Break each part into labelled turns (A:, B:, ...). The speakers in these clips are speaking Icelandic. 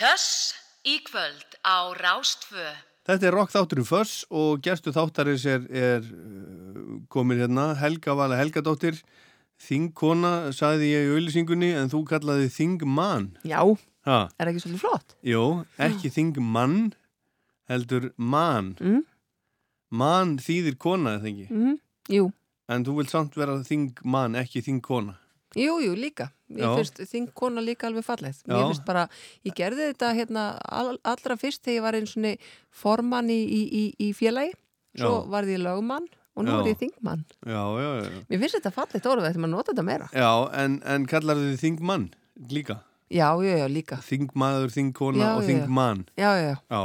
A: Þess í kvöld á Rástfö.
B: Þetta er rock þátturinn Föss og gerstu þáttarins er, er uh, komin hérna Helga Vala Helgadóttir. Þingkona, sagði ég í auðlýsingunni en þú kallaði Þingmann.
C: Já,
B: ha,
C: er ekki svolítið flott?
B: Jú, ekki Þingmann heldur mann
C: Mm.
B: Mann þýðir kona, eða ekki?
C: Mm. Jú,
B: en þú vilt samt vera Þingmann, ekki Þingkona
C: jú, jú, líka.
B: Já.
C: finnst þingkona líka alveg.
B: Já.
C: Mér finnst bara, ég gerði þetta hérna all, allra fyrst þegar ég var eins og formann í, í, í, í félagi. Svo
B: Já.
C: varði ég lögumann og nú
B: Já.
C: er ég þingmann.
B: Já, já, já
C: Mér finnst þetta fallegt orðið, þetta maður nota þetta meira.
B: Já, en, en kallar þið Þingmann líka
C: Já, já, já, líka.
B: Þingmaður, Þingkona
C: Já,
B: og
C: já, já.
B: Þingmann
C: Já, já, já.
B: Já,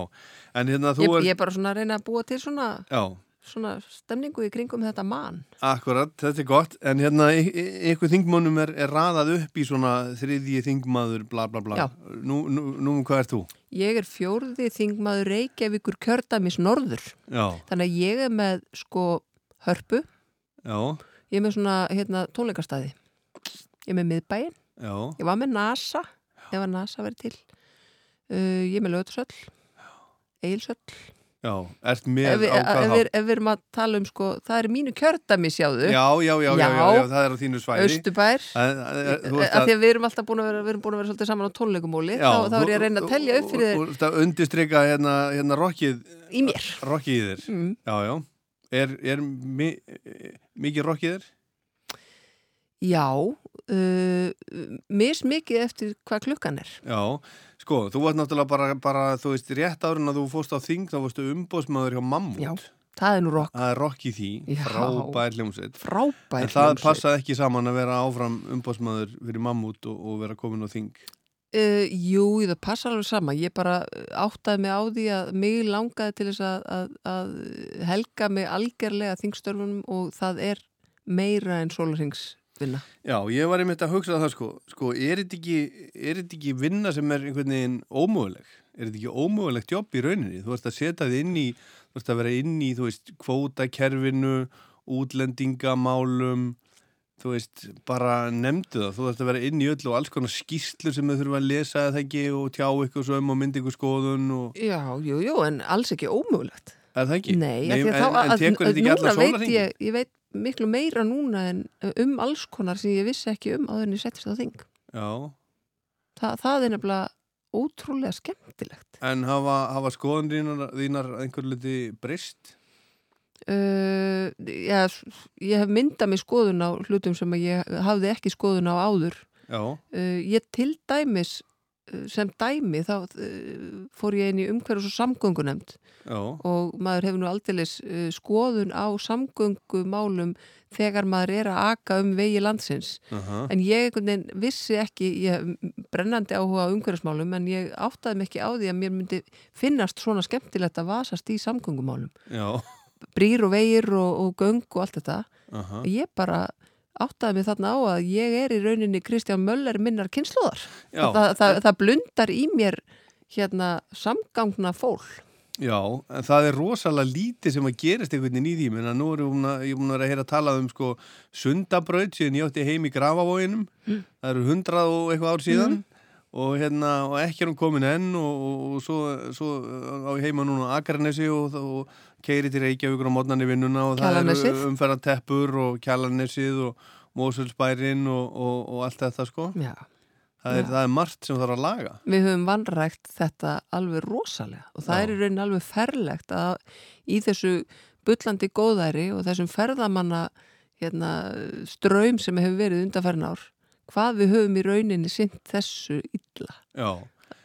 B: en hérna þú
C: Ég,
B: er
C: ég er bara svona að reyna að búa til svona,
B: Já,
C: svona stemningu í kringum þetta mann.
B: akkurat, þetta er gott en hérna ykkur þingmönnum er, er raðað upp í svona þriðji þingmaður bla bla bla. Nú, nú, nú hvað er þú?
C: Ég er fjórði þingmaður Reykjavíkur kjördamis norður.
B: Já,
C: Þannig að ég er með sko hörpu,
B: já,
C: ég er með svona hérna tónleikastæði. Ég er með miðbæin,
B: já
C: ég var með NASA, ef að NASA verið til. Uh, ég er með lögutsöll, eilsöll.
B: Já, ert með
C: við-
B: á hvað hátt?
C: ef við erum að tala um sko, það er mínu kjördami sjáðu,
B: Já, já, já, já, já,
C: Já.
B: já, það er á þínu svæði
C: Östubær.
B: Er- þú ert
C: Af því að við erum alltaf búin að vera, við erum búin að vera svolítið saman á tónleikumóli,
B: Já,
C: þá, þá er ég að reyna að telja upp fyrir
B: Og það undistrykka hérna, hérna rockið
C: í mér.
B: Rockið í þér
C: Mm.
B: Já, já Er, er mi, mikið rockið þér?
C: Já, uh, mismikið eftir hvað klukkan er.
B: Já, sko, þú varst náttúrulega bara, bara þú veist, rétt árun að þú fórst á þing þá varstu umbóðsmaður hjá Mammut
C: Já, það er nú rock.
B: Það er rock í því,
C: Já.
B: frábær hljómsveit
C: Frábær
B: En það
C: hljómsveit.
B: passaði ekki saman að vera áfram umbóðsmaður fyrir Mammut og, og vera komin á þing
C: Uh, jú, það passar alveg sama. Ég bara áttaði mig á því að mig langaði til þess að, að, að helga mig algerlega þingstörfunum og það er meira en sólarhengsvinna.
B: Já, ég var einmitt að hugsa það sko, sko er þetta ekki, er þetta ekki vinna sem er einhvern veginn ómöguleg? Er þetta ekki ómögulegt jobb í rauninni? Þú ert að setja þið inn í, þú ert að vera inn í, þú veist, kvótakerfinu, útlendingamálum, þú veist, bara nefndu það. Þú ert að vera inn í öll og alls konar skýrslu sem þau þurfa að lesa eða ekki og tjá ykkur svo um og myndi ykkur skoðun og,
C: Já, jú, jú, en alls ekki ómögulegt.
B: er það ekki?
C: Nei, því
B: en,
C: þá
B: en
C: að,
B: tekur þetta ekki
C: veit
B: sólarhengi?
C: ég, ég veit miklu meira núna en um alls konar sem ég vissi ekki um áður en ég settist á þing. Þa, það er nefnilega ótrúlega skemmtilegt.
B: en hafa, hafa skoðun þínar, þínar einhver liti breyst?
C: Uh, já, ég hef myndað mig skoðun á hlutum sem ég hafði ekki skoðun á áður. Uh, ég til dæmis sem dæmi þá uh, fór ég inn í umhverjus og samgöngunemnd
B: já,
C: og maður hefur nú aldeilis uh, skoðun á samgöngumálum þegar maður er að aka um vegi landsins.
B: aha,
C: En ég vissi ekki, ég brennandi áhuga á umhverjusmálum en ég áttaði mig ekki á því að mér myndi finnast svona skemmtilegt að vasast í samgöngumálum.
B: já,
C: Brýr og vegir og, og göng og allt þetta.
B: aha.
C: Ég bara áttaði mig þarna á að ég er í rauninni Kristján Möller minnar kynnslóðar. Það, það, það blundar í mér hérna samgangna fól.
B: Já, en það er rosalega lítið sem að gerist einhvern veginn í því, menn að nú er ég búin að, er búin að tala um sko sundabraut síðan ég átti heim í grafavóginum, það eru hundrað og eitthvað ár síðan og hérna, og ekki er hún komin enn og, og, og svo, svo á ég heima núna á Akranesi og, og keiri til Reykjavíkur á mótnarni vinnuna og það
C: Kjalarnesið.
B: eru umferðan teppur og Kjalarnesið og Mósulsbærin og, og, og allt þetta sko.
C: Já.
B: Það er, það er margt sem þarf að laga.
C: Við höfum vanrægt þetta alveg rosalega og það
B: Já.
C: er í rauninni alveg ferlegt að í þessu bullandi góðæri og þessum ferðamanna hérna, ströym sem hefur verið undanferðin ár, hvað við höfum í rauninni sint þessu illa.
B: Já,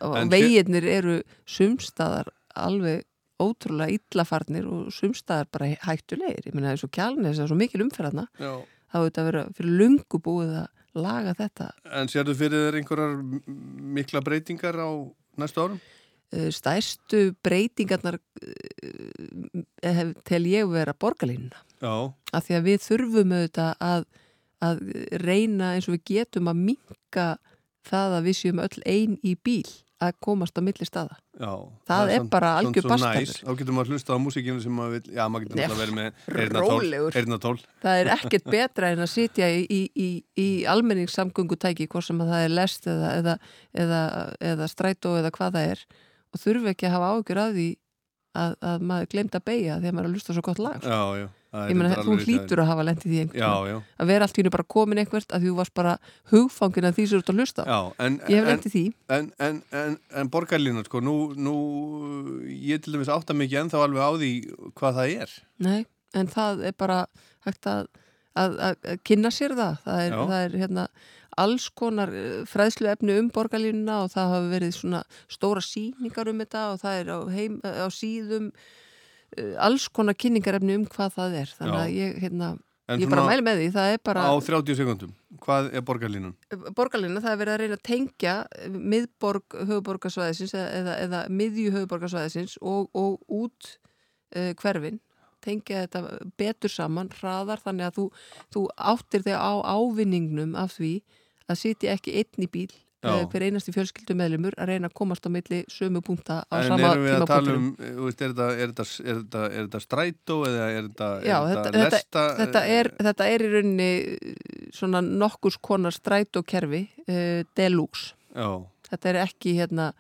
C: Og veginnir eru sumstaðar alveg ótrúlega illafarnir og sumstaðar bara hættulegir. Ég meina þessu kjálnis, það er svo mikil umferðana,
B: já.
C: þá er þetta að vera fyrir lungu búið að laga þetta.
B: En sérðu fyrir þér einhverjar mikla breytingar á næstu árum?
C: Eh, Stærstu breytingarnar eh, hef- tel ég vera borgarlínuna.
B: Já,
C: Af því að við þurfum auðvitað að, að reyna eins og við getum að minka það að við séum öll ein í bíl að komast á milli staða.
B: Já,
C: Það er bara algjör
B: næs. Þá getur maður hlusta á músíkinu sem maður vil, já, maður getur náttúrulega verið með heyrnatól.
C: Það er ekkert betra en að sitja í, í, í, í almenningssamgöngutæki hvort sem að það er lest eða, eða, eða, eða strætó eða hvað það er og þurfi ekki að hafa ágjur að því að, að maður glemt að beigja þegar maður er að hlusta svo gott lag.
B: Já, já.
C: Ég
B: reyndar
C: þú hlýtur að hafa lendið því einhvern veginn.
B: já,
C: Að vera allt í hennu bara komin einhvert að þú varst bara hugfangin að því sem þú ert að hlusta.
B: já. En,
C: Ég hef
B: en,
C: lendið því.
B: en, en, en, en borgarlínan, sko, nú, nú, ég til dæmis átta mikið ennþá alveg á því hvað það er.
C: Nei, en það er bara hægt að, að, að, kynna sér það. Það er, það er hérna alls konar eh, fræðslu efni um borgarlínuna og það hafa verið svona stóra síningar um þetta og það er á, heim, á síðum alls konar kynningarefni um hvað það er. Þannig
B: Já.
C: að ég, hérna, ég bara mæli með því. Það er bara
B: á 30 sekundum, hvað er borgarlínan?
C: borgarlínuna, það er verið að reyna að tengja miðborg höfuborgarsvæðisins eða, eða, eða miðju höfuborgarsvæðisins og, og út uh, hverfin tengja þetta betur saman hraðar þannig að þú, þú áttir þig á ávinningnum af því að sitja ekki einn í bíl hver einasti fjölskyldu meðlumur að reyna að komast á milli sömu punkta á
B: En
C: sama tímapunktunum
B: um, veist, er er er er þetta strætó eða er þetta,
C: Já,
B: er
C: þetta,
B: þetta
C: þetta,
B: lesta?
C: þetta, er, þetta er í rauninni svona nokkurs konar strætókerfi uh, deluxe.
B: Já,
C: þetta er ekki hérna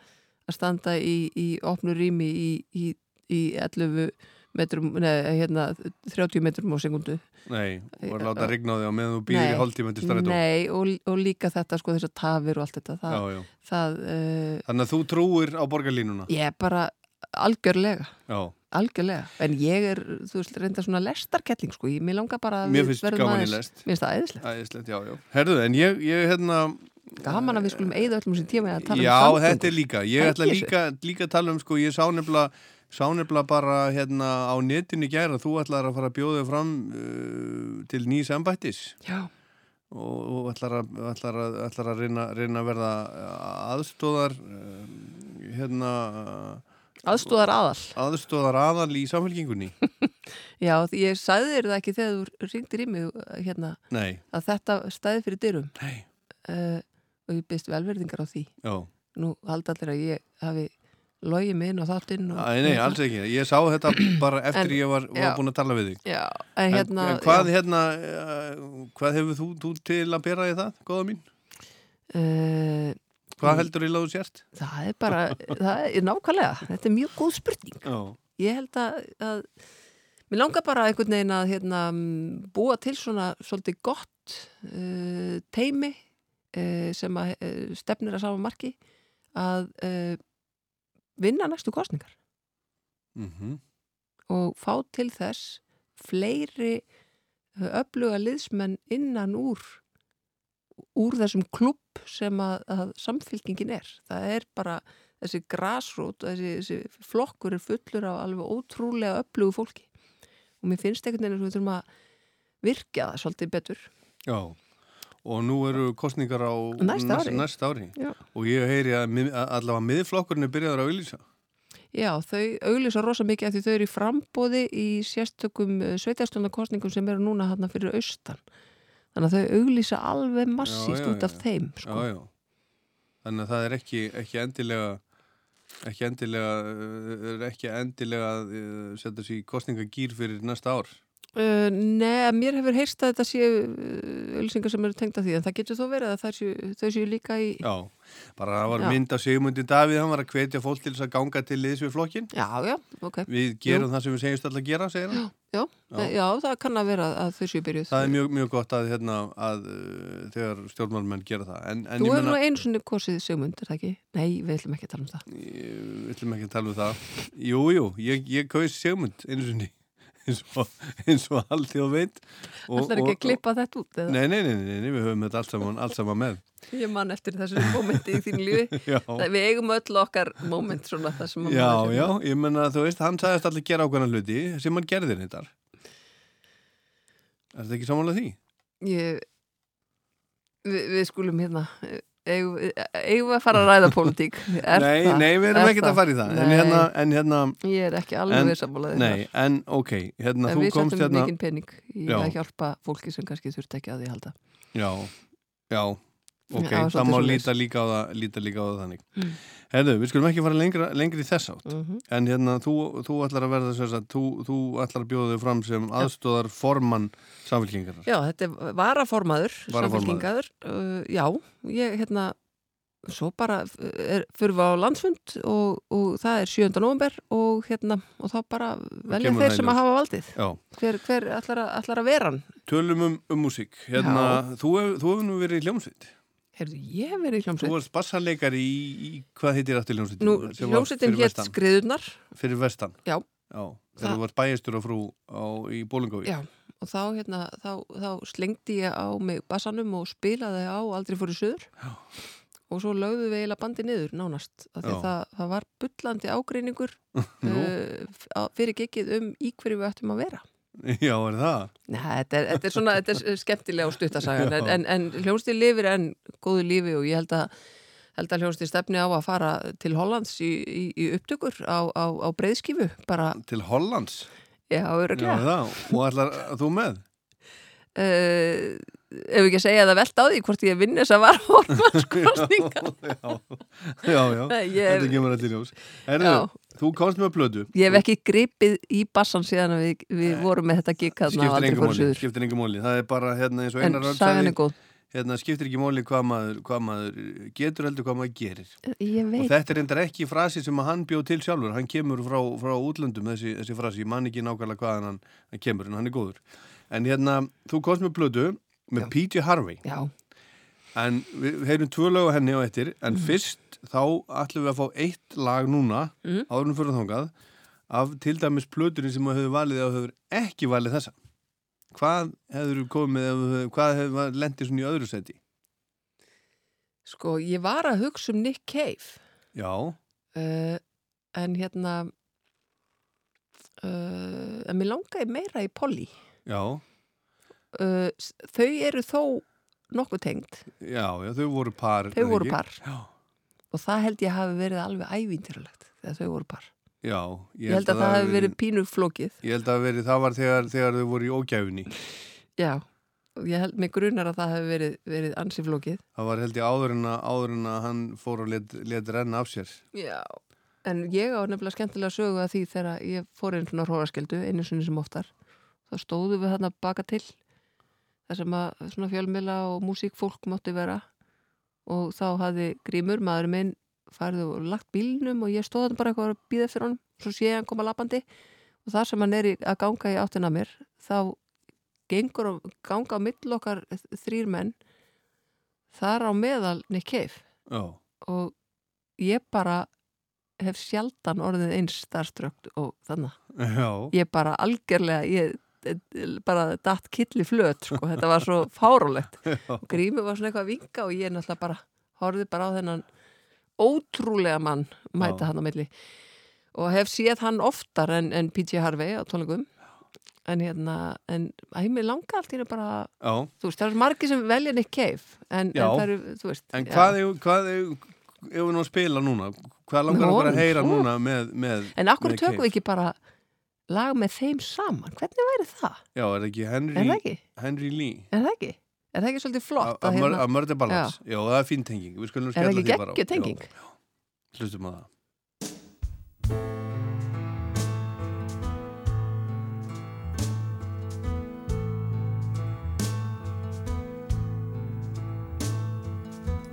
C: að standa í, í opnu rými í, í, í 11 metrum, neða hérna 30 metrum á sekundu
B: nei, og láta rigna á því á meðan þú býðir í hálftíma til strætó.
C: Nei, og, og líka þetta sko þessar tafir og allt þetta það,
B: Já, já.
C: það uh,
B: Þannig að þú trúir á borgarlínuna?
C: ég er bara algjörlega
B: Já,
C: algjörlega, en ég er þú veist, reynda svona lestarkelling sko, ég, mér langar bara
B: mér finnst gaman í lest.
C: mér finnst það æðislegt,
B: Æðislegt, já, já. Herðu, en ég, ég hérna,
C: gaman að við skulum eigða öllum sem tíma tala
B: já,
C: um
B: þetta er líka. Ég ætla líka, líka að tala um, sko, ég sá nefnilega, sá nefnilega bara hérna á netinu gæra, þú ætlar að fara að bjóða fram uh, til nýs embættis.
C: Já,
B: og, og ætlar að, ætlar að, ætlar að reyna, reyna að verða aðstóðar hérna
C: aðstóðar aðal.
B: aðstóðar aðal í samfélkingunni
C: Já, ég sagði þér það ekki þegar þú ringdir í mig hérna,
B: nei,
C: að þetta stæði fyrir dyrum. Uh, og ég byrst velverðingar á því.
B: Já.
C: Nú halda allir að ég hafi logið mig inn á þáttinn
B: nei, alls ekki, ég sá þetta bara eftir
C: En-
B: ég var, var búin að tala við þig.
C: Já, en hérna
B: en, en hvað hérna uh, hvað hefur þú, þú til að bera í það, góða mín?
C: uh,
B: Hvað heldur í láðu sért?
C: Það er bara, það er nákvæmlega þetta er mjög góð spurning.
B: Já,
C: ég held að, að mér langar bara einhvern veginn að hérna, búa til svona svolítið gott uh, teimi uh, sem að stefnir að sama marki að vinna næstu kostningar
B: mhm
C: og fá til þess fleiri uh, öfluga liðsmenn innan úr úr þessum klubb sem að, að samfylkingin er. Það er bara þessi grasrót, þessi, þessi flokkur er fullur af alveg ótrúlega öflugu fólki og mér finnst einhvern veginn að við þurfum að virkja það svolítið betur.
B: Já, og nú eru kostningar á
C: Næsta ári.
B: næsta ári. Og ég heyri að, að allavega miðflokkurinn er byrjaður að auðlýsa
C: Já, þau auglýsa rosa mikið af því þau eru í frambóði í sérstökum sveitastjónarkostningum sem eru núna hann fyrir austan. Þannig að þau auglýsa alveg massíft út af
B: já.
C: þeim. Sko.
B: já, já. þannig að það er ekki, ekki endilega ekki endilega er ekki endilega að uh, setja sér í kostningagýr fyrir næsta ár
C: Uh, nei, mér hefur heyrst að þetta séu uh, auðlýsingar sem eru tengt af því en það getur þó verið að séu, þau séu líka í
B: já, bara það var
C: Já.
B: mynd af Sigmundi Davíð hann var að hvetja fólk til þess að ganga til liðs við flokkin
C: Já, já, ok
B: við gerum það sem við segjumst alltaf að gera segir hann
C: Já,
B: Já.
C: já. það kann að vera að þau séu byrjuð
B: það er mjög, mjög gott að, hérna, að uh, þegar stjórnmálmenn gera það en, en
C: Þú hefur nú
B: meina
C: einu sinni kosið Sigmund, er það ekki? Nei, við ætlum ekki að tala um það
B: við ætlum ekki að tala um það jú, jú, ég, ég eins og, alltið og veit
C: Það er ekki að klippa þetta út eða?
B: Nei, nei, nei, nei, við höfum þetta allt saman, allt saman með.
C: Ég man eftir þessu mómenti í þínu lífi Við eigum öll okkar móment svona það sem
B: já, já, ég menna þú veist, hann sagðist allir gera ákveðna hluti sem hann gerði þetta. Er þetta ekki samanlega því?
C: Ég, við skulum hérna eigum, við að fara að ræða pólitík
B: nei, nei, við erum
C: Er
B: ekkert að fara í það. En hérna, en hérna,
C: Ég er ekki alveg sammálaðið
B: nei, en ok, hérna,
C: En
B: þú
C: við
B: komst
C: settum
B: hérna,
C: mikinn pening í
B: Já.
C: að hjálpa fólki sem kannski þurft ekki að því halda.
B: já, já, ok,
C: Já,
B: það má líta líka á það, líta líka á það þannig. Herðu, við skulum ekki fara lengra, lengri í þess átt.
C: Mhm.
B: En hérna, þú, þú ætlar að verða að þú, þú ætlar að bjóða þau fram sem aðstóðar formann samfélkingarnar.
C: Já, þetta er varaformaður,
B: Varaformaður.
C: samfélkingaður. Uh, já, ég, hérna, svo bara er, fyrir við á landsfund og, og það er 7. november og hérna, og þá bara velja þeir sem að hafa valdið.
B: Já,
C: Hver, hver ætlar, að, ætlar að vera hann?
B: tölum um, um músík. Hérna, þú hef- þú hefur nú verið í hljómsveit.
C: Heyrðu, ég hef verið í
B: Þú
C: hljómsveit.
B: varst bassarleikari í, í, hvað heitir aftur hljómsveitin?
C: Nú, hljómsveitin hétt
B: vestan.
C: Skriðurnar,
B: Fyrir vestan.
C: Já.
B: Já, þegar þú varst bæjastur á frú á, í Bólingavík.
C: já, og þá, hérna, þá, þá slengdi ég á mig bassanum og spilaði á Aldrei fór í söður.
B: Já.
C: Og svo lögðu við eiginlega bandi niður, nánast. Það, það var bullandi ágreiningur uh, fyrir gigið um í hverju við ættum að vera.
B: já, er það?
C: Nei, þetta er, þetta er svona, þetta er skemmtilega og stuttasagan, en,
B: Já.
C: en, en hljómsdýr lifir enn góðu lífi og ég held að, held að hljómsdýr stefni á að fara til Hollands í, í, í upptökur á, á, á breyðskifu, bara,
B: Til Hollands?
C: já,
B: Já,
C: öruglega.
B: er það. Og ætlar þú með?
C: Uh, ef ekki að segja það velt á því hvort ég vinn þess að var horfanskostninga.
B: já, já, já.
C: Nei, ég
B: Þetta kemur allir ljós. Herðu,
C: Já.
B: Þú komst með plödu.
C: Ég hef ekki gripið í bassan síðan að við, við vorum með þetta gig hérna á
B: Skiptir engum móli. Það er bara hérna eins og einar
C: er góð.
B: hérna skiptir ekki móli hvað maður, hvað maður getur heldur hvað maður gerir.
C: Ég
B: Og þetta er endar ekki frasi sem hann bjóð til sjálfur. Hann kemur frá, frá útlöndum þessi, þessi frasi. Ég man ekki nákvæmlega hvaðan hann, hann kemur en hann er góður. En hérna, þú komst með plödu með. P.J. Harvey.
C: Já,
B: En við heyrum tvö lög henni á eftir. En
C: Mhm.
B: fyrst þá ætlum við að fá eitt lag núna,
C: Mhm.
B: áðurum fyrir þangað, af til dæmis plöturinn sem hefur valið eða hefur ekki valið þessa. Hvað hefur komið, hefur- hvað hefur lendið svona í öðru seti?
C: sko, ég var að hugsa um Nick Cave.
B: Já,
C: uh, en hérna uh, en mér langaði meira í Polly
B: já,
C: uh, þau eru þó nokkuð tengd,
B: já, já, þau voru par.
C: þau voru par
B: Já,
C: og það held ég hafi verið alveg ævintýralegt þegar þau voru par
B: já.
C: ég, held að það hafi verið pínu flókið
B: Ég held að verið, það var þegar, þegar þau voru í ógæfunni.
C: já, og ég held mig grunar að það hafi verið, verið ansi flókið
B: Það var held ég áður en að, áður en að hann fór og let, let renna af sér.
C: já, en ég á nefnilega skemmtilega sögu að því þegar ég fór einn svona hróraskildu einu sinni sem oftar þá stóðum við þarna baka til þar sem að svona fjölmila og músíkfólk mátti vera. Og þá hafði Grímur, maðurinn minn farið og lagt bílnum og ég stóð þarna bara eitthvað að býða fyrir honum svo sé hann koma lappandi og þar sem hann er að ganga í áttina mér þá gengur og ganga á mill okkar þrýr menn þar á meðal Nick Cave.
B: Já,
C: og ég bara hef sjaldan orðið eins starströkt og þannig. Ég bara algjörlega, ég bara datt killi flöt, sko, þetta var svo fárulegt. Og grími var svona eitthvað að vinka og ég náttúrulega bara horfið bara á þennan ótrúlega mann mæta hann á milli. Og hef séð hann oftar en, en P.J. Harvey á tónleikum. En hérna, en að ég mig langa allt hérna bara,
B: já.
C: þú veist, það er margir sem velja Nick Cave, en, en það eru, þú veist.
B: En hvað er, hvað er, ef við nú að spila núna, hvað langar okkur að
C: honum,
B: heyra
C: svo?
B: núna með, með
C: En akkur tökum við ekki bara lag með þeim saman? Hvernig væri það?
B: Já, er það ekki Henry,
C: Er það ekki?
B: Henry Lee?
C: Er það ekki? Er það ekki svolítið flott?
B: Að
C: að hérna-
B: að Murder Ballads? Já. það er fín tenging. Við skulum
C: Er það ekki geggjuð tenging?
B: Já, já. Hlustum á það.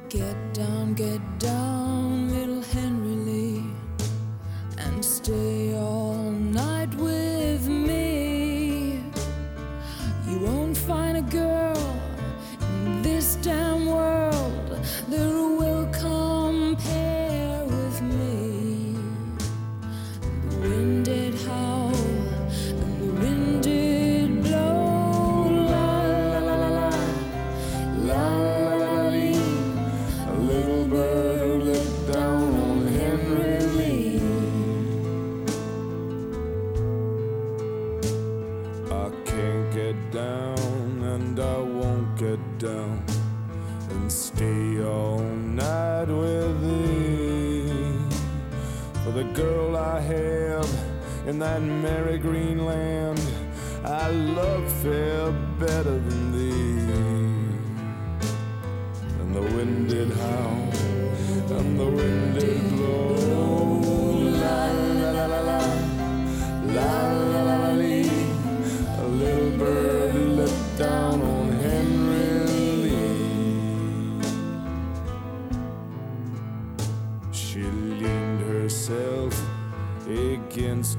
D: Get down, get down, little Henry Lee, and stay in that
E: merry green land, I love fair better than thee. And the wind did howl, and the wind did blow. La la la la la, la la la la. A little bird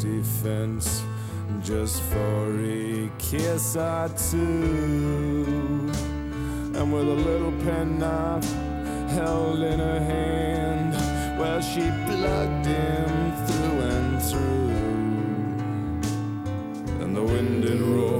E: fence just for a kiss or two. And with a little penknife held in her hand, well, she plugged him through and through. And the wind did roll,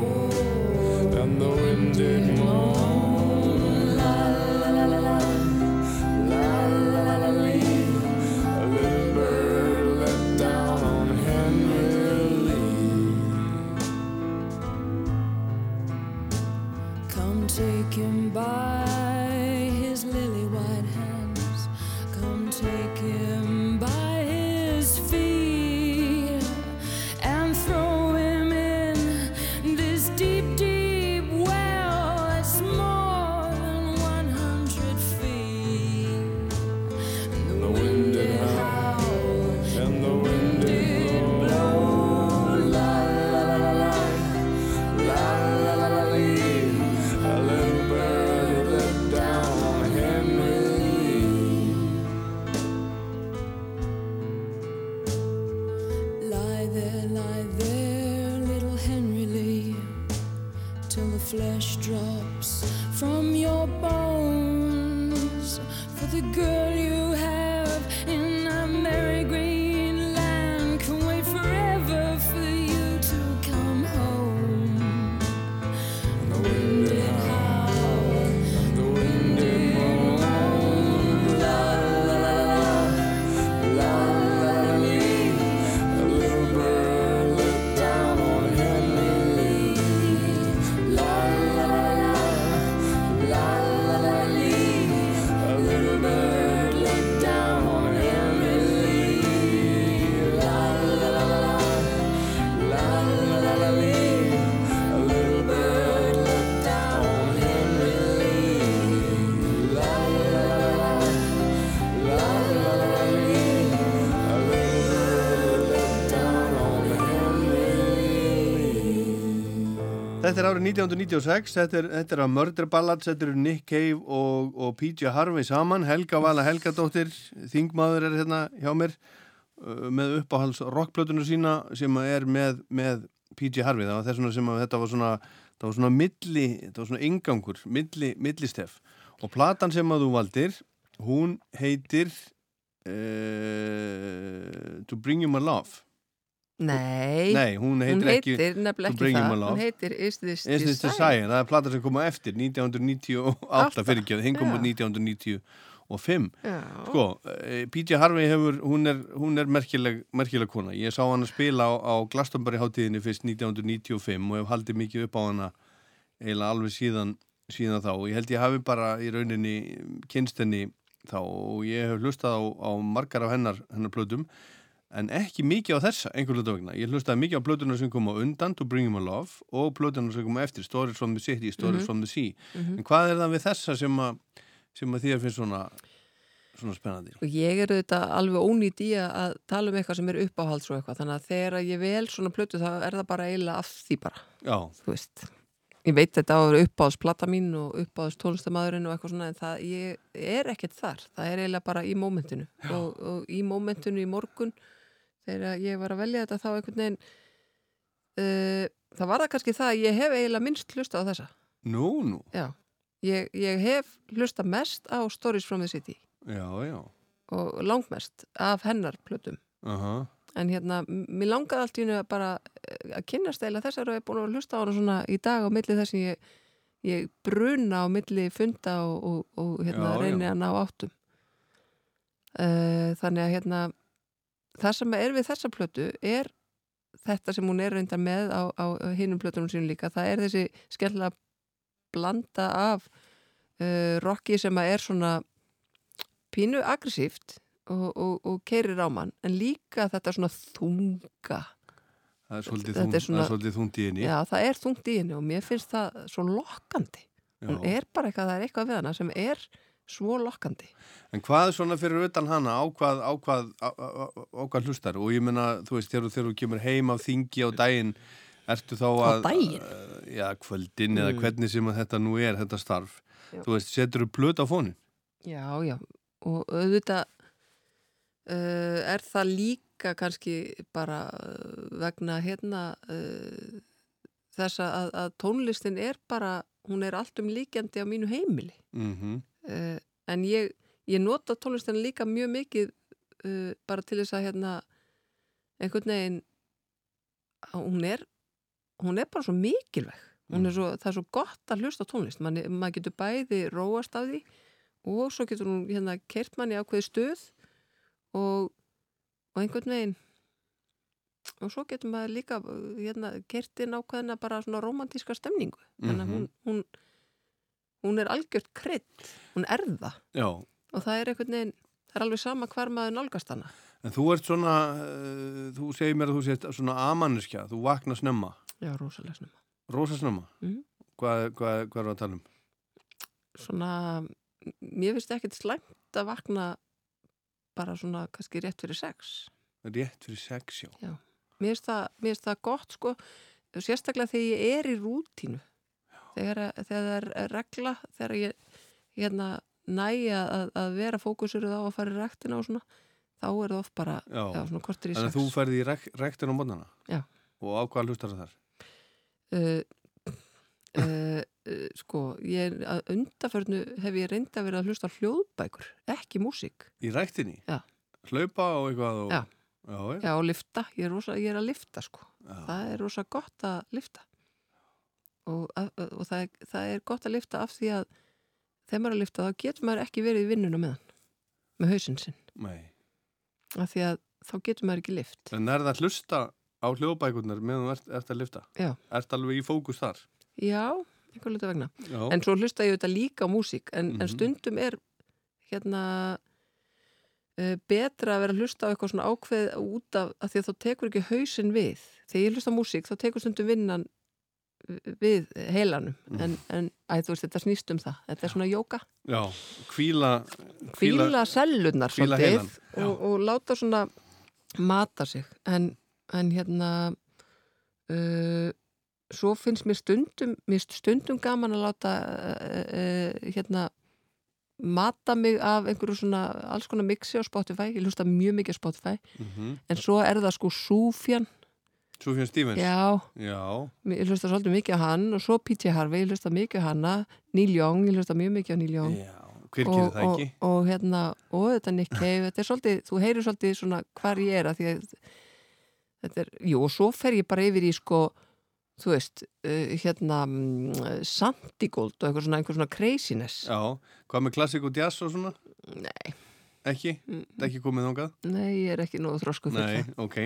B: Þetta er árið 1996, þetta er, þetta er að Murder Ballads, þetta eru Nick Cave og, og PJ Harvey saman, Helga Vala Helgadóttir, þingmaður er hérna hjá mér uh, með uppáhalds rockplötunum sína sem er með, með PJ Harvey, það var þess vegna sem að þetta var svona, það var svona milli, þetta var svona ingangur, milli, millistef. Og platan sem að þú valdir, hún heitir uh, To Bring You My Love.
C: Nei,
B: Nei, hún heitir,
C: hún
B: ekki
C: heitir nefnilega ekki
B: Bring You
C: það, hún heitir Is This
B: Is This Desire, það er plata sem kom á eftir 1998
C: Alltaf.
B: fyrir ekki, hinn kom út 1995
C: Já,
B: sko, eh, PJ Harvey hefur hún er, hún er merkileg, merkileg kona. Ég sá hann að spila á, á Glastonbury hátíðinni fyrst 1995 og hef haldið mikið upp á hana eiginlega alveg síðan, síðan þá. Og ég held ég hafi bara í rauninni kynst henni þá. Og ég hef hlustað á, á margar af hennar, hennar plötum en ekki mikið á þessa einhver hluta vegna. Ég hlustaði mikið á plötunar sem kom á undan To Bring You My Love og plötunar sem kom eftir Stories from the City, Stories from the Sea. En hvað er það við þessa sem að sem að þér finnst svona svona spennandi?
C: og ég er auðvitað alveg ónýtt í að- tala um eitthvað sem er uppáhalds og eitthvað, þannig að þegar ég vel svona plötu þá er það bara eiginlega af því bara,
B: Já,
C: þú veist. Ég veit þetta á að vera uppáhaldsplata mín og uppáhalds tónlistamæðurinn og eitthvað svona en það ég er ekkert þar, það er eiginlega bara í mómentinu. Og, og í mómentinu í morgun þegar ég var að velja þetta þá einhvern veginn uh, það var það kannski það að ég hef eiginlega minnst hlusta á þessa.
B: Nú, nú.
C: Já, ég, ég hef hlusta mest á Stories from the City.
B: Já, já,
C: og langmest af hennar plötum.
B: Aha.
C: En hérna, mér langaði allt í hennu að bara eh, að kynnast eða þessar og ég er búin að hlusta á hana svona í dag á milli þess að ég, ég bruna á milli funda og, og, og hérna,
B: Já,
C: reyni
B: já.
C: að ná áttum. Uh, þannig að hérna það sem er við þessa plötu er þetta sem hún er reyndar með á, á hinnum plötunum sínum líka. Það er þessi skemmtilega blanda af uh, rocki sem er svona pínu aggressíft og, og, og keirir á mann en líka þetta svona þunga.
B: Það er svolítið, þung,
C: er svona-
B: það er svolítið þungt í henni.
C: Já það er þungt í henni og mér finnst það svo lokkandi. Hún
B: Já.
C: er bara eitthvað, það er eitthvað við hana sem er svo lokkandi.
B: En hvað svona fyrir utan hana, á hvað, á hvað, á, á, á hvað hlustar? Og ég meina, þú veist, þegar, þú kemur heim af þingi á daginn, ertu þá
C: Á
B: að...
C: daginn?
B: Uh, já, kvöldin eða hvernig sem þetta nú er, þetta starf.
C: Já.
B: Þú veist, setur þú blöt á fónin?
C: Já, já, og auðvitað uh, er það líka kannski bara uh, vegna hérna uh, þess að, að tónlistin er bara, hún er allt um líkjandi á mínu heimili.
B: Mm
C: Uh, en ég, ég nota tónlistin líka mjög mikið uh, bara til þess að hérna einhvern veginn hún er hún er bara svo mikilvæg. Hún er svo, það er svo gott að hlusta á tónlist. Man, maður getur bæði róast af því og svo getur hún hérna kert manni ákveði stuð og, og einhvern veginn og svo getur maður líka uh, hérna, kert inn ákveðina bara svona romantíska stemningu. Þannig að hún, hún hún er algjört krydd, hún er það
B: Já,
C: og það er einhvern veginn, það er alveg sama hvar maður nálgast hana
B: en þú ert svona, uh, þú segir mér að þú sést svona amanniska, þú vakna snemma,
C: Já, rosalega snöma.
B: rosa snemma.
C: Mhm.
B: Hvað, hvað, hvað er að tala um?
C: Svona, mér finnst ekkert slæmt að vakna bara svona kannski rétt fyrir sex.
B: Rétt fyrir sex, já.
C: Mér finnst það, það gott sko, sérstaklega þegar ég er í rútínu. Þegar, þegar það er regla, þegar ég hérna næja að, að vera fókusuruð á að fara í rektina og svona, þá er það oft bara,
B: Já.
C: svona kortur í
B: Þannig
C: sex.
B: að þú ferði í rek rektin á mótnana?
C: Já.
B: Og á hvað hlustar það þar?
C: uh, uh, uh, sko, ég, að undaförnu hef ég reynda verið að hlusta hljóðbækur, ekki músík.
B: Í rektinni?
C: Já.
B: Hlaupa og eitthvað og...
C: Já.
B: Já,
C: og lifta, ég er, rosa, ég er að lifta sko.
B: Já.
C: Það er rosa gott að lifta. Og, að, og það, er, það er gott að lifta af því að þegar maður er að lifta þá getur maður ekki verið í vinnuna með hann, með hausinn sinn.
B: Nei.
C: Af því að þá getur maður ekki lift.
B: En er það að hlusta á hljóðbækurnar meðan þú ert, ert að lifta?
C: Já.
B: Ert alveg í fókus þar?
C: Já, einhver luta vegna.
B: Já.
C: En svo hlusta ég auðvitað líka á músík, en,
B: Mhm.
C: en stundum er hérna uh, betra að vera að hlusta á eitthvað svona ákveð út af, af því að þá tekur ekki hausinn við. Þegar ég hlusta á músík þá tekur stundum vinnan við heilanum.
B: Mhm.
C: en, en æ, þú veist, þetta snýst um það. Þetta er svona jóka,
B: Já. Hvíla...
C: hvíla sellunar
B: já.
C: og, og láta svona mata sig. En, en hérna uh, svo finnst mér stundum mér stundum gaman að láta uh, uh, hérna mata mig af einhverju svona alls konar mixi á Spotify, ég hlusta mjög mikið á Spotify.
B: Mm
C: en svo er það sko Súfjan
B: Sufjan Stevens?
C: já,
B: Já.
C: ég hlusta svolítið mikið á hann og svo P.J. Harvey, ég hlusta mikið á hanna Neil Young, ég hlusta mjög mikið á Neil Young
B: Já. Hver gerir það ekki?
C: Og, og hérna, og þetta Nick Cave þetta er svolítið, þú heyrir svolítið svona hvar ég er að því að þetta er, jú, og svo fer ég bara yfir í sko, þú veist uh, hérna, mm, Santigold og eitthvað svona, einhver svona craziness
B: Já. Hvað með klassik og jazz og svona?
C: Nei,
B: Ekki? Það er ekki komið þangað?
C: nei, ég er ekki nógu þrosku fyrir
B: Nei, ok.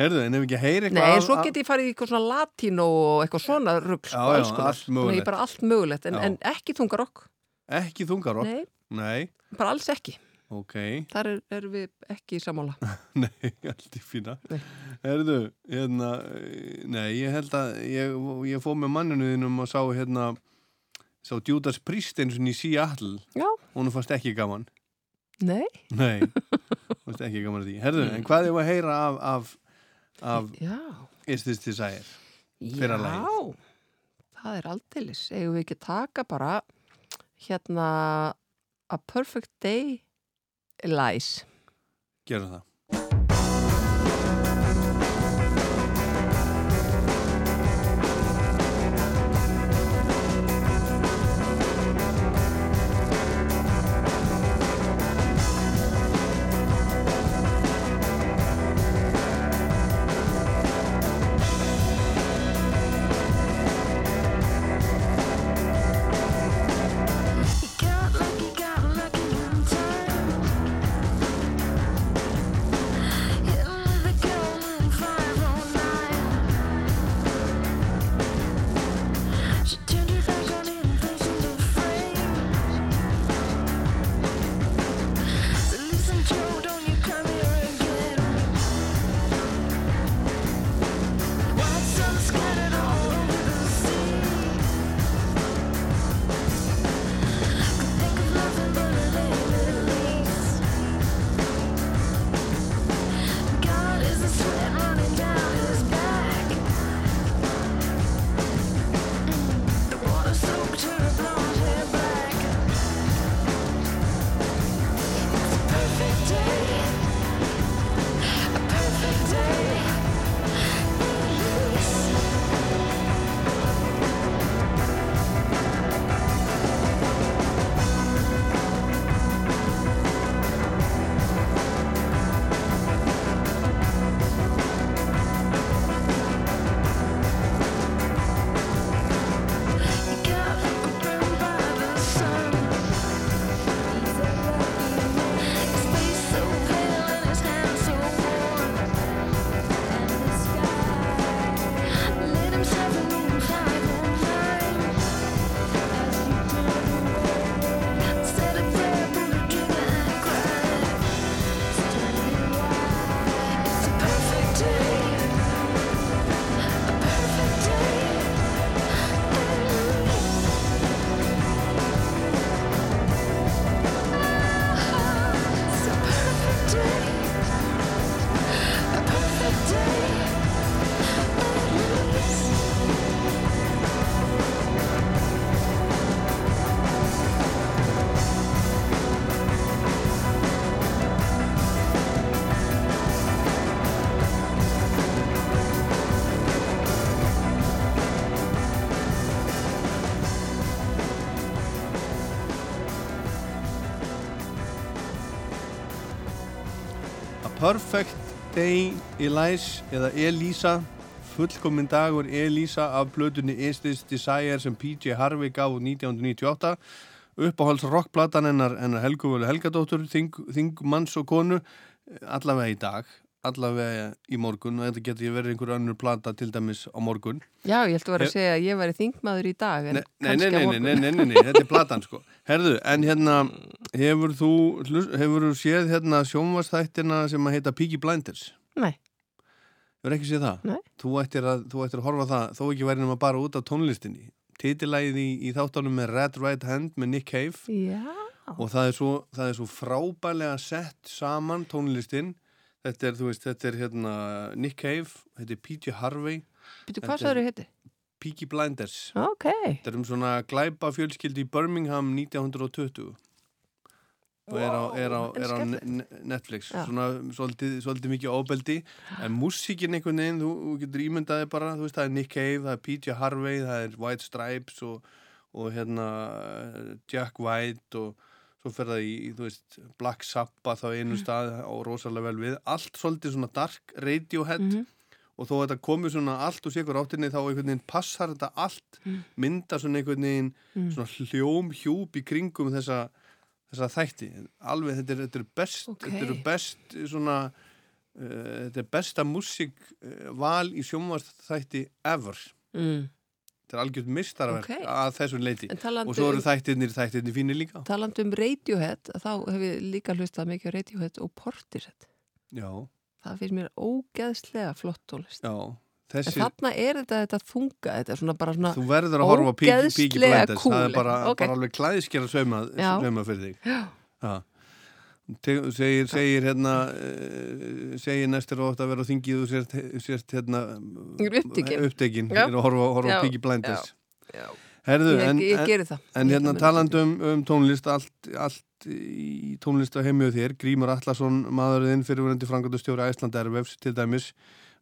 B: Herðu, en ef ekki heyri
C: það Nei, en svo get ég farið í eitthvað svona latínó og eitthvað svona rugg, sko,
B: Já, já,
C: alls konar.
B: allt
C: Þannig að
B: mögulegt.
C: ég bara allt mögulegt, en,
B: Já.
C: en ekki þungarokk
B: Ekki þungarokk?
C: Nei,
B: Nei.
C: bara alls ekki
B: Ok.
C: Þar er, er við ekki í sammála
B: Nei, allt í fína.
C: Nei.
B: Herðu, hérna, nei, ég held að ég, ég fóð með manninu þínum og sá hérna, sá Judas Priest eins og í Seattle.
C: Já.
B: Hún fannst ekki gaman.
C: Nei,
B: Nei, fannst ekki gaman að því. Herðu, en hvað er að heyra af, af, af Is This Desire?
C: Já,
B: lagið.
C: það er aldeilis. Eigum við ekki taka bara hérna A Perfect Day Lies.
B: Gerum það. Perfect Day Elise eða Elisa. Fullkominn dagur Elisa af blöðunni Is This Desire sem PJ Harvey gaf út 1998 uppáhalds rockplatan hennar, hennar Helguvölu Helgadóttur þing, þingmanns og konu allavega í dag allavega í morgun og þetta getur verið einhver önnur plata til dæmis á morgun.
C: Já, ég held að vera að segja að ég væri þingmaður í dag en
B: Nei, nei, nei, nei,
C: morgun.
B: nei, nei, nei, nei, þetta er platan sko. Herðu, en hérna hefur þú, hefur þú séð hérna sjónvastættina sem að heita Peaky Blinders?
C: Nei,
B: Hefur ekki séð það?
C: Nei.
B: Þú ættir að, þú ættir að horfa það þó ekki væri nema bara út af tónlistinni. Titilægið í, í þáttanum með Red Right Hand með Nick Cave.
C: Já.
B: Og það er, svo, það er svo frábælega sett saman tónlistin þetta er, þú veist, þetta er hérna Nick Cave, þetta er PJ Harvey.
C: Býtu,
B: Þetta
C: hvað
B: er-
C: sagður þau hitti?
B: Peaky Blinders.
C: Ok,
B: Þetta er um svona glæpa fjölskyldi í Birmingham 1920 og er á, er á, er á Netflix.
C: Já.
B: svona svolítið, svolítið mikið óbeldi en músíkin einhvern veginn, þú, þú getur ímyndaði bara, þú veist, það er Nick Cave það er PJ Harvey, það er White Stripes og, og hérna Jack White og svo fer það í, þú veist, Black Sabbath á einu stað og rosalega vel við. Allt svolítið svona dark Radiohead.
C: Mhm.
B: og þó að þetta komið svona allt og sikur áttinni þá einhvern veginn passar þetta allt. Mynda svona einhvern veginn svona hljóm hjúp í kringum þessa, þessa þætti. Alveg þetta er, þetta er best
C: Ok.
B: þetta eru best svona uh, þetta er besta músík uh, val í sjónvastþætti ever.
C: Mm.
B: Þetta er algjört mistarverk
C: Ok.
B: að þessu leiti og svo eru
C: um-
B: þættirnir þættirnir fínir líka
C: Talandi um Radiohead, þá hef ég líka hlustað mikið á Radiohead og Portishead.
B: já,
C: Það finnst mér ógeðslega flott tónlist.
B: já þessi,
C: þarna er þetta, þetta þunga, þetta er svona bara svona,
B: þú verður að horfa
C: ógeðslega
B: Blinders það er bara,
C: Ok.
B: bara alveg klæðiskera sauma,
C: Já.
B: sauma fyrir þig Já. Te- segir, segir hérna uh, segir næstur ótt að vera þingið og sért, sért hérna
C: Upptekin.
B: upptekin er að horfa, horfa Piggy Blinders. Herðu,
C: ég,
B: en,
C: ég
B: en,
C: það.
B: en
C: Ég
B: hérna talandum um tónlist allt, allt í tónlist á heimjöðu þér Grímur Allarsson, maðurinn fyrirverandi frangandustjóri Æsland Ervefs til dæmis.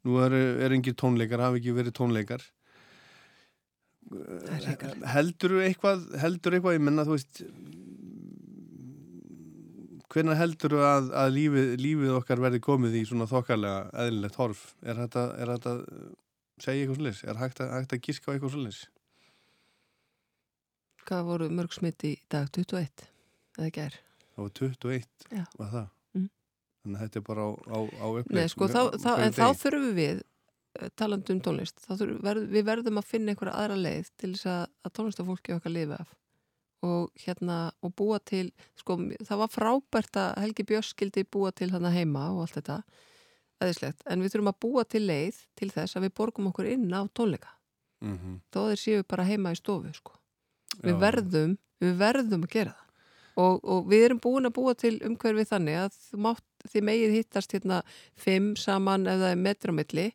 B: Nú er, er engir tónleikar, hafi ekki verið tónleikar. Heldur eitthvað heldur eitthvað, ég menna þú veist hvenær heldur að, að lífið, lífið okkar verði komið í svona þokkarlega eðlilegt horf er þetta, er þetta segja eitthvað svolítið, er hægt að, hægt að gíska á eitthvað svolítið
C: Hvað voru mörg smitt í dag? 21? Eða ekki er?
B: það var 21,
C: Já.
B: var það
C: Mm.
B: þannig að þetta er bara á, á, á uppleik
C: Nei, sko, þá, þá, en þá þurfum við eh, talandi um tónlist, þá þurfum, við verðum að finna einhverja aðra leið til þess að, að tónlistafólki okkar lifi af og hérna, og búa til sko, það var frábært að Helgi Björns skildi búa til þarna heima og allt þetta. Eðislegt, en við þurfum að búa til leið til þess að við borgum okkur inn á tónleika.
B: Mm -hmm.
C: þó þeir séu bara heima í stofu sko. við verðum, við verðum að gera það. Og, og við erum búin að búa til umhverfið þannig að mátt, þið megið hittast hérna fimm saman ef það er metri á milli.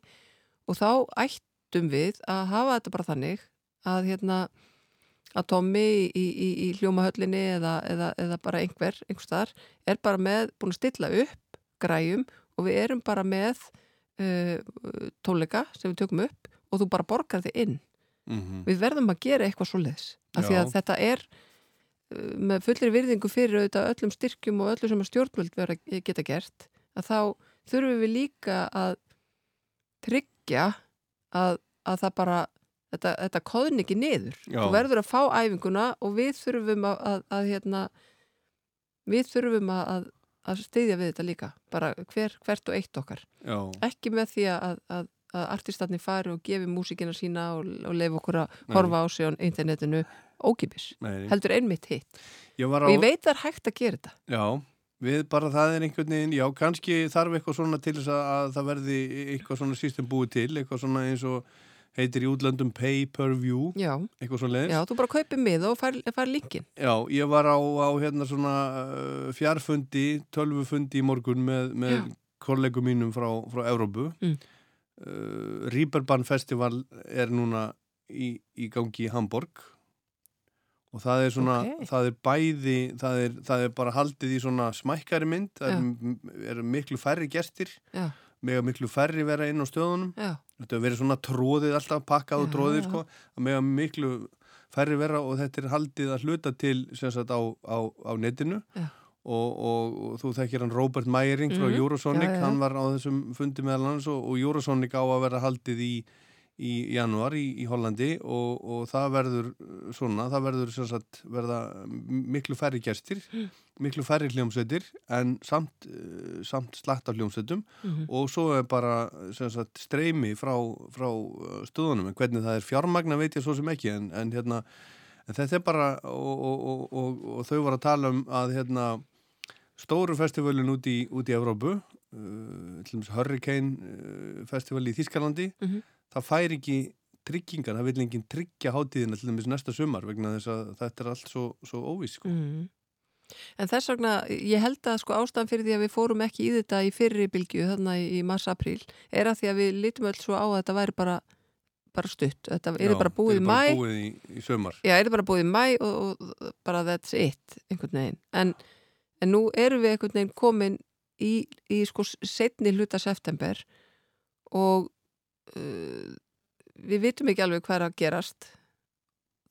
C: Og þá ættum við að hafa þetta bara þannig að hérna að Tommy í, í, í hljómahöllinni eða, eða, eða bara einhver, einhver staðar er bara með, búin að stilla upp græjum og við erum bara með uh, tónleika sem við tökum upp og þú bara borgar þig inn
B: mm
C: við verðum að gera eitthvað svoleiðis af því
B: Já.
C: að þetta er uh, með fullri virðingu fyrir auðvitað öllum styrkjum og öllu sem að stjórnvöld vera að geta gert að þá þurfum við líka að tryggja að, að það bara þetta, þetta koðn ekki niður.
B: Já.
C: þú verður að fá æfinguna og við þurfum að, að, að hérna, við þurfum að, að, að styðja við þetta líka bara hver, hvert og eitt okkar.
B: Já,
C: ekki með því að, að, að artistatni fari og gefi músíkina sína og, og leif okkur að
B: Nei.
C: horfa á sig á internetinu ókipis,
B: nei,
C: heldur einmitt hitt. Og ég veit það er hægt að gera þetta.
B: Já, við bara það er einhvern veginn, já, kannski þarf eitthvað svona til þess að, að það verði eitthvað svona system búið til, eitthvað svona eins og heitir í útlöndum pay per view,
C: já,
B: eitthvað svona leiðis.
C: já, þú bara kaupir mið og fær, fær linkin
B: Já, ég var á, á hérna svona uh, fjarfundi, tölvufundi í morgun með, með kollegum mínum frá, frá Evrópu.
C: Mm.
B: Uh, Rýberban Festival er núna í, í gangi í Hamburg og það er svona,
C: Ok.
B: það er bæði, það er, það er bara haldið í svona smækkari mynd, það er, er miklu færri gestir,
C: já,
B: mega miklu færri vera inn á stöðunum.
C: já,
B: Þetta verið svona tróðið alltaf, pakkað og tróðið, sko, að mega miklu færri vera og þetta er haldið að hluta til sem sagt á, á, á netinu og, og, og þú þekkir hann Robert Meyering frá
C: Mhm.
B: Eurosonic,
C: Já, já, já.
B: hann var á þessum fundi meðal hans og, og Eurosonic á að vera haldið í, í januar í, í Hollandi og, og það verður uh, svona, það verður sagt verða miklu færri gestir
C: Mm.
B: miklu færri hljómsveitir en samt, uh, samt slatt af hljómsveitum
C: Mhm.
B: og svo er bara sagt, streymi frá, frá uh, stöðunum hvernig það er fjármagna veit ég svo sem ekki en, en hérna en þetta er bara og, og, og, og, og þau var að tala um að hérna stóru festivalin út í, út í Evrópu uh, Hurricane festival í Þískalandi
C: Mhm.
B: Það fær ekki tryggingar, það vil enginn tryggja hátíðina til dæmis næsta sumar vegna þess að þetta er allt svo, svo óvís sko.
C: Mm. En þess vegna, ég held að sko ástæðan fyrir því að við fórum ekki í þetta í fyrri bylgju þarna í, mars-april er að því að við lítum öll svo á að þetta væri bara, bara stutt. Þetta er bara búið í
B: er
C: mæ.
B: bara búið í, í sumar
C: Já, er bara búið í mæ og, og bara that's it, einhvern veginn. En, en nú erum við einhvern veginn komin í, í sko setni hluta september og uh, við vitum ekki alveg hvað er að gerast.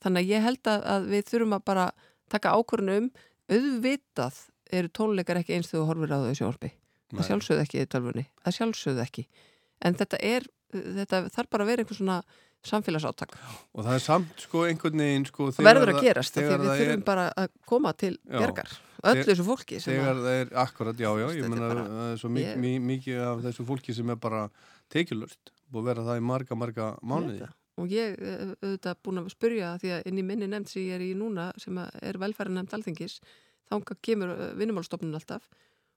C: Þannig að ég held að, að við þurfum að bara taka ákvörðun um auðvitað eru tónleikar ekki eins þegar þú horfir á þau sjálfi. Það
B: Nei.
C: sjálfsögðu ekki í tölvunni. Það sjálfsögðu ekki. En þetta er, þetta þarf bara að vera einhver svona samfélagsáttak.
B: og það er samt sko einhvern veginn sko,
C: Það verður að gerast
B: þegar
C: við þurfum
B: er,
C: bara að koma til bjargar öllu þessu fólki
B: þegar
C: að,
B: það er akkurat, já, já, ég menna
C: bara-
B: er svo mik
C: ég-
B: mi mikið af þessu fólki sem er bara tekjulust og vera það í marga, marga mánuði.
C: Og ég eh, auðvitað búin að spyrja því að inn í minni nefnd sem ég er í núna sem að er velfæri nefnd alþingis þanga kemur vinnumálstofnun alltaf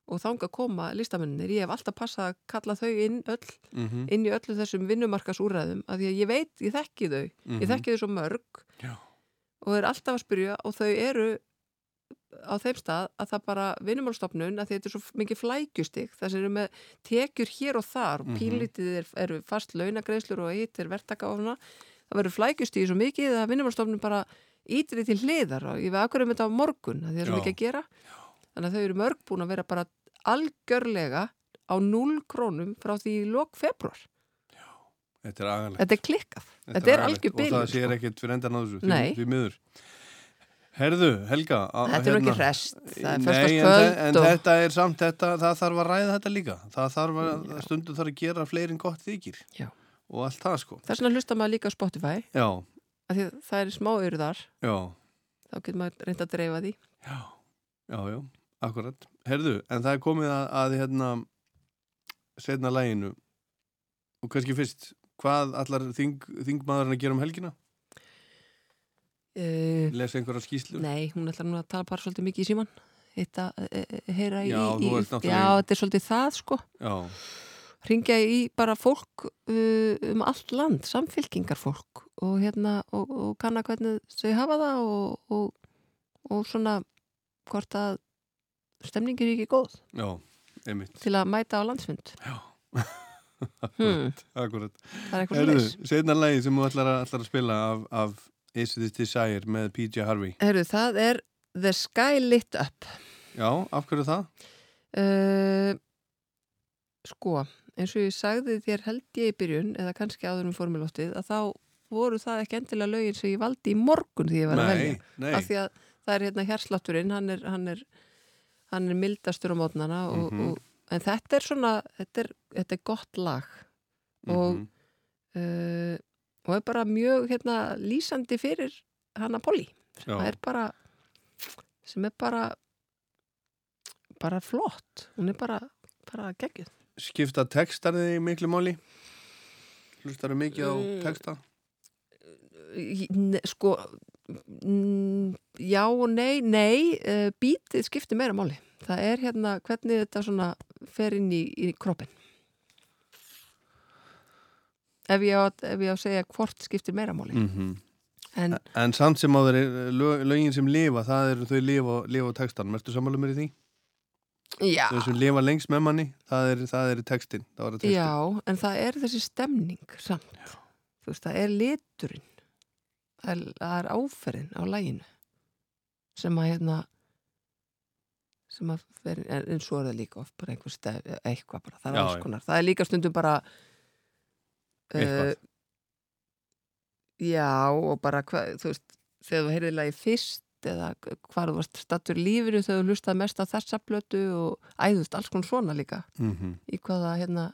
C: og þanga koma listamennir ég hef alltaf passað að kalla þau inn öll
B: mm
C: inn í öllu þessum vinnumarkasúræðum að því að ég veit, ég þekki þau.
B: Mhm.
C: ég þekki þau svo mörg
B: Já.
C: og er alltaf að spyrja og þau eru á þeim stað að það bara vinnumálstofnun að þetta er svo mikið flækjustig það sem eru með tekjur hér og þar og
B: Mhm.
C: pínlítið er, eru fast launagreislur og hitt er verktaka og svona það verður flækjustig svo mikið að vinnumálstofnun bara ítir til hliðar og ég veið akkurum þetta á morgun að því það er svo
B: Já.
C: mikið að gera þannig að þau eru mörg búin að vera bara algjörlega á 0 krónum frá því í lok februar
B: Þetta er agalegt
C: þetta er klikkað, þetta er
B: agalegt.
C: algjör
B: Og það sér
C: sko.
B: ekkert fyrir endan á þessu, því, því miður Herðu, Helga a-
C: þetta er
B: hérna-
C: ekki rest það er fyrstast
B: en, en
C: og
B: þetta er samt þetta, það þarf að ræða þetta líka. Það þarf að, stundum þarf að gera fleirin gott þykir.
C: Já.
B: og allt það sko.
C: Þess vegna hlusta maður líka á Spotify.
B: Já,
C: að það er smá yrðar
B: já,
C: þá getur maður reynd að dreifa því.
B: Já. Já, já, akkurat. Herðu, en það er komið að, að hérna setna læginu og kannski fyrst hvað allar þing, þingmaðurinn að gera um helgina?
C: Uh,
B: Lesa einhverja skýslu?
C: nei, hún ætlar nú að tala bara svolítið mikið í síman Hitta, e, e, heyra í,
B: Já,
C: í
B: náttúrulega
C: já, þetta er svolítið það sko.
B: Já,
C: ringja í bara fólk uh, um allt land, samfylkingarfólk og hérna og, og kanna hvernig þau hafa það og, og, og svona hvort að stemningin er ekki góð
B: já, einmitt.
C: til að mæta á landsfund.
B: Já,
C: hmm,
B: akkurat
C: það er eitthvað slags
B: setna lægi sem þú ætlar ætlar að spila af, af Is This Desire með PJ Harvey
C: Herru, það er The Sky Lit Up
B: Já, af hverju það?
C: uh, Sko, eins og ég sagði þér held ég í byrjun, eða kannski áður um formilóttið, að þá voru það ekki endilega lögin sem ég valdi í morgun því ég var að velja.
B: nei
C: Af því að það er hérna hérslátturinn, hann er, hann er, hann er mildastur á mótnana og,
B: Mhm.
C: og, en þetta er svona, þetta er, þetta er gott lag og,
B: Mhm.
C: uh, og er bara mjög hérna lýsandi fyrir hana Polly sem er bara sem er bara bara flott hún er bara, bara geggjuð
B: Skipta textar þig miklu máli? Hlustar þau mikið á
C: Mm.
B: texta?
C: Í- ne- sko mm, já og nei nei, uh, bítið skiptir meira máli það er hérna hvernig þetta svona fer inn í, í kroppin ef ég, á, ef ég á að segja hvort skiptir meira máli
B: Mm
C: en
B: En samt sem á þeir lög, lögin sem lifa, það eru þau lifa, lifa á textanum. Ertu sammála mér í því?
C: já,
B: Þau sem lifa lengst með manni, það er, það er textin. Það var textin.
C: já, en það er þessi stemning samt þú veist, það er liturinn það er, það er áferðin á læginu sem að hérna sem að en, en svo er það líka oft bara einhver stef, eitthvað bara, það er
B: Já,
C: alls
B: já.
C: konar það er líka stundum bara
B: Eitthvað.
C: já og bara hvað, þú veist þegar þú heyrðið lagi fyrst eða hvað þú varst stattur lífinu þegar þú hlustað mest á þessa blötu og æðust alls konar svona líka.
B: Mm
C: í hvaða, hérna,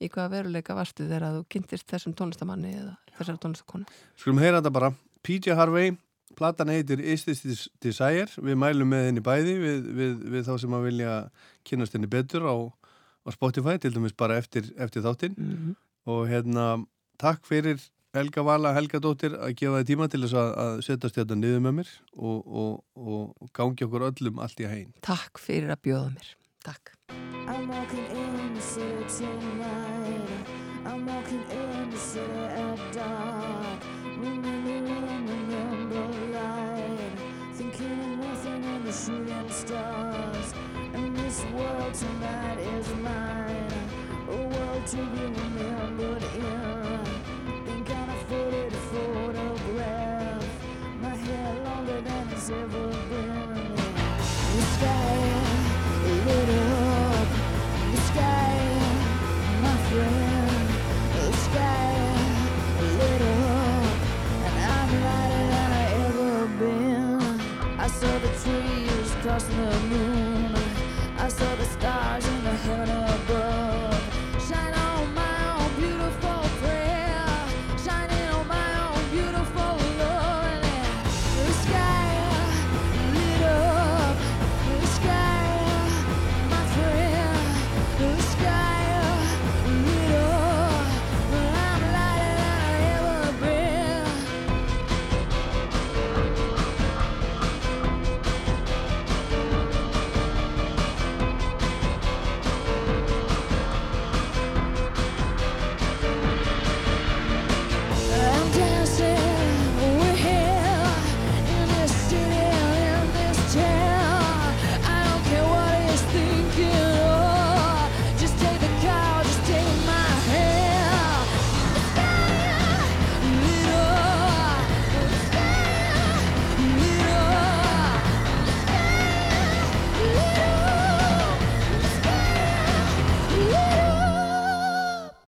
C: í hvaða veruleika varstu þegar þú kynntist þessum tónlistamanni eða þessari tónlistakonu
B: Skulum heyra þetta bara. PJ Harvey, platan heitir Is This Des- Desire, við mælum með henni bæði við, við, við þá sem að vilja kynast henni betur á, á Spotify, til dæmis bara eftir, eftir þáttinn.
C: Mm -hmm.
B: Og hérna, takk fyrir Helga Vala, Helga Dóttir að gefa þið tíma til þess að, að setjast þetta niður með mér og, og, og gangi okkur öllum allt í hæginn.
C: Takk fyrir að bjóða mér Takk
D: I'm walking in the city tonight. I'm walking in the city at dark. Remember, remember light. Thinking of nothing and the shooting stars. And this world tonight is mine. To a photograph. My hair longer than it's ever been. The sky lit up. The sky, my friend. The sky lit up, and I'm than I ever been. I saw the trees crossing the moon.